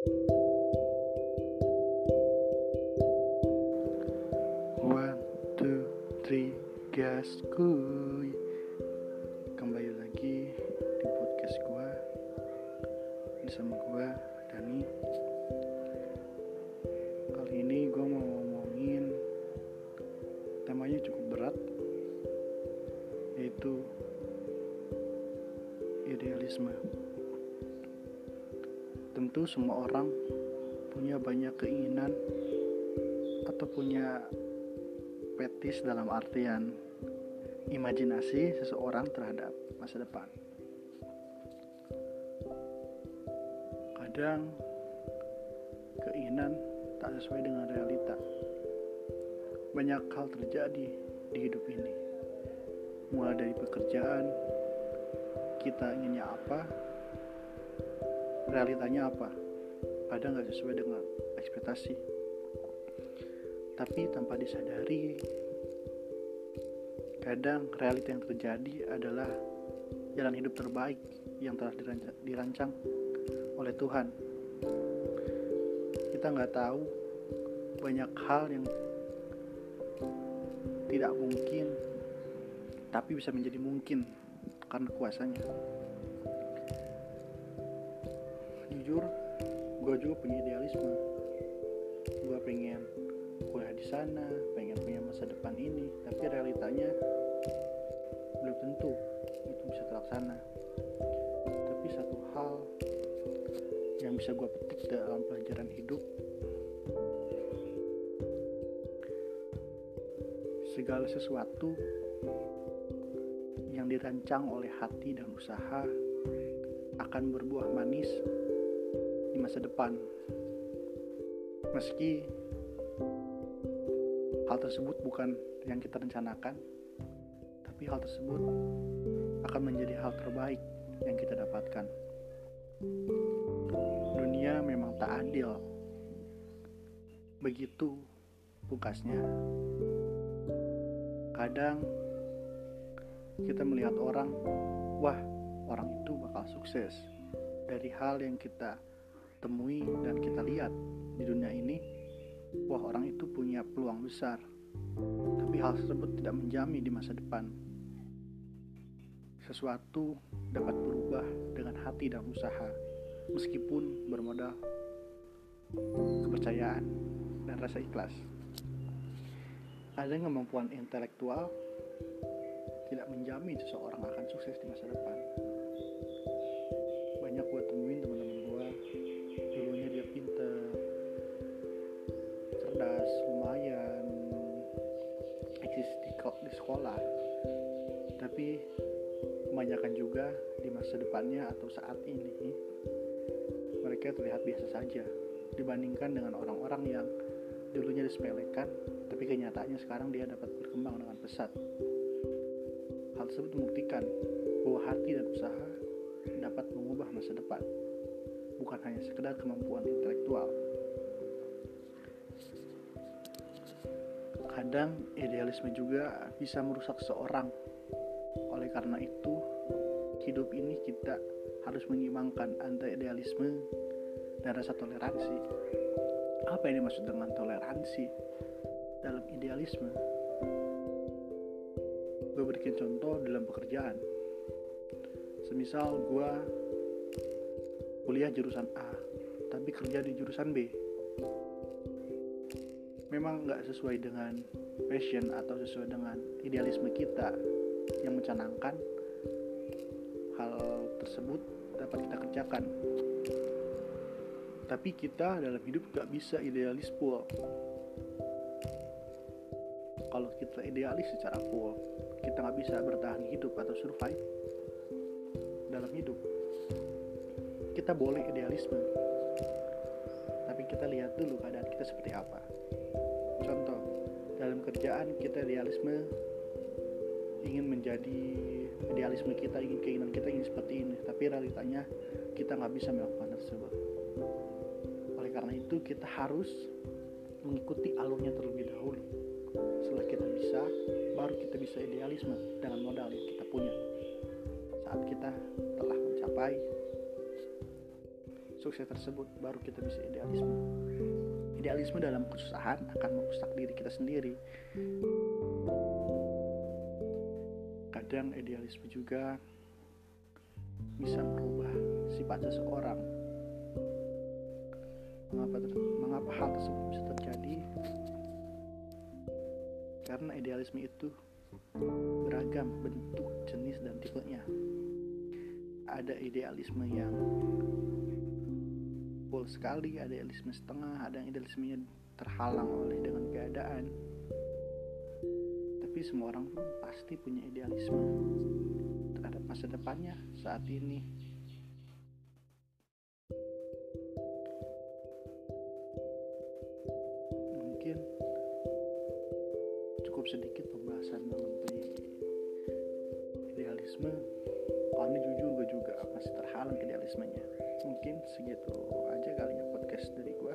One, two, three, gas kuy. Kembali lagi di podcast gua. Bersama gua, Dani. Kali ini gua mau ngomongin Temanya cukup berat Yaitu Idealisme Tentu semua orang punya banyak keinginan atau punya fetis dalam artian imajinasi seseorang terhadap masa depan. Kadang keinginan tak sesuai dengan realita. Banyak hal terjadi di hidup ini. Mulai dari pekerjaan, kita inginnya apa, realitanya apa. Kadang nggak sesuai dengan ekspektasi? Tapi tanpa disadari kadang realita yang terjadi adalah jalan hidup terbaik yang telah dirancang oleh Tuhan. Kita nggak tahu banyak hal yang tidak mungkin tapi bisa menjadi mungkin karena kuasanya jujur gue juga punya idealisme gue pengen kuliah di sana, pengen punya masa depan ini, tapi realitanya belum tentu itu bisa terlaksana. Tapi satu hal yang bisa gue petik dalam pelajaran hidup, segala sesuatu yang dirancang oleh hati dan usaha akan berbuah manis di masa depan. Meski hal tersebut bukan yang kita rencanakan, tapi hal tersebut akan menjadi hal terbaik yang kita dapatkan. Dunia memang tak adil, begitu pukasnya. Kadang kita melihat orang, wah, orang itu bakal sukses dari hal yang kita temui dan kita lihat di dunia ini wah orang itu punya peluang besar. Tapi hal tersebut tidak menjamin di masa depan. Sesuatu dapat berubah dengan hati dan usaha, meskipun bermodal kepercayaan dan rasa ikhlas. Ada kemampuan intelektual tidak menjamin seseorang akan sukses di masa depan. Di, sekolah. Tapi kebanyakan juga di masa depannya atau saat ini mereka terlihat biasa saja dibandingkan dengan orang-orang yang dulunya disepelekan tapi kenyataannya sekarang dia dapat berkembang dengan pesat. Hal tersebut membuktikan bahwa hati dan usaha dapat mengubah masa depan, bukan hanya sekedar kemampuan intelektual. Kadang idealisme juga bisa merusak seorang. Oleh karena itu, hidup ini kita harus menyimbangkan antara idealisme dan rasa toleransi. Apa yang dimaksud dengan toleransi dalam idealisme? Gue berikan contoh dalam pekerjaan. Semisal gue kuliah jurusan A, tapi kerja di jurusan B memang nggak sesuai dengan passion atau sesuai dengan idealisme kita yang mencanangkan hal tersebut dapat kita kerjakan. Tapi kita dalam hidup nggak bisa idealis full kalau kita idealis secara full kita nggak bisa bertahan hidup atau survive dalam hidup. Kita boleh idealisme tapi kita lihat dulu keadaan kita seperti apa dalam kerjaan kita idealisme ingin menjadi idealisme kita, ingin keinginan kita ingin seperti ini, tapi realitanya kita nggak bisa melakukan tersebut. Oleh karena itu kita harus mengikuti alurnya terlebih dahulu. Setelah kita bisa, baru kita bisa idealisme dengan modal yang kita punya. Saat kita telah mencapai sukses tersebut baru kita bisa idealisme idealisme dalam kesusahan akan merusak diri kita sendiri. Kadang idealisme juga bisa merubah sifat seseorang. Mengapa mengapa hal tersebut bisa terjadi? Karena idealisme itu beragam bentuk jenis dan tipenya. Ada idealisme yang full sekali ada idealisme setengah ada yang idealismenya terhalang oleh dengan keadaan. Tapi semua orang pun pasti punya idealisme terhadap masa depannya saat ini. Mungkin cukup sedikit pembahasan mengenai idealisme. Kalau ini jujur gue juga masih terhalang idealismenya mungkin segitu aja kali ya podcast dari gue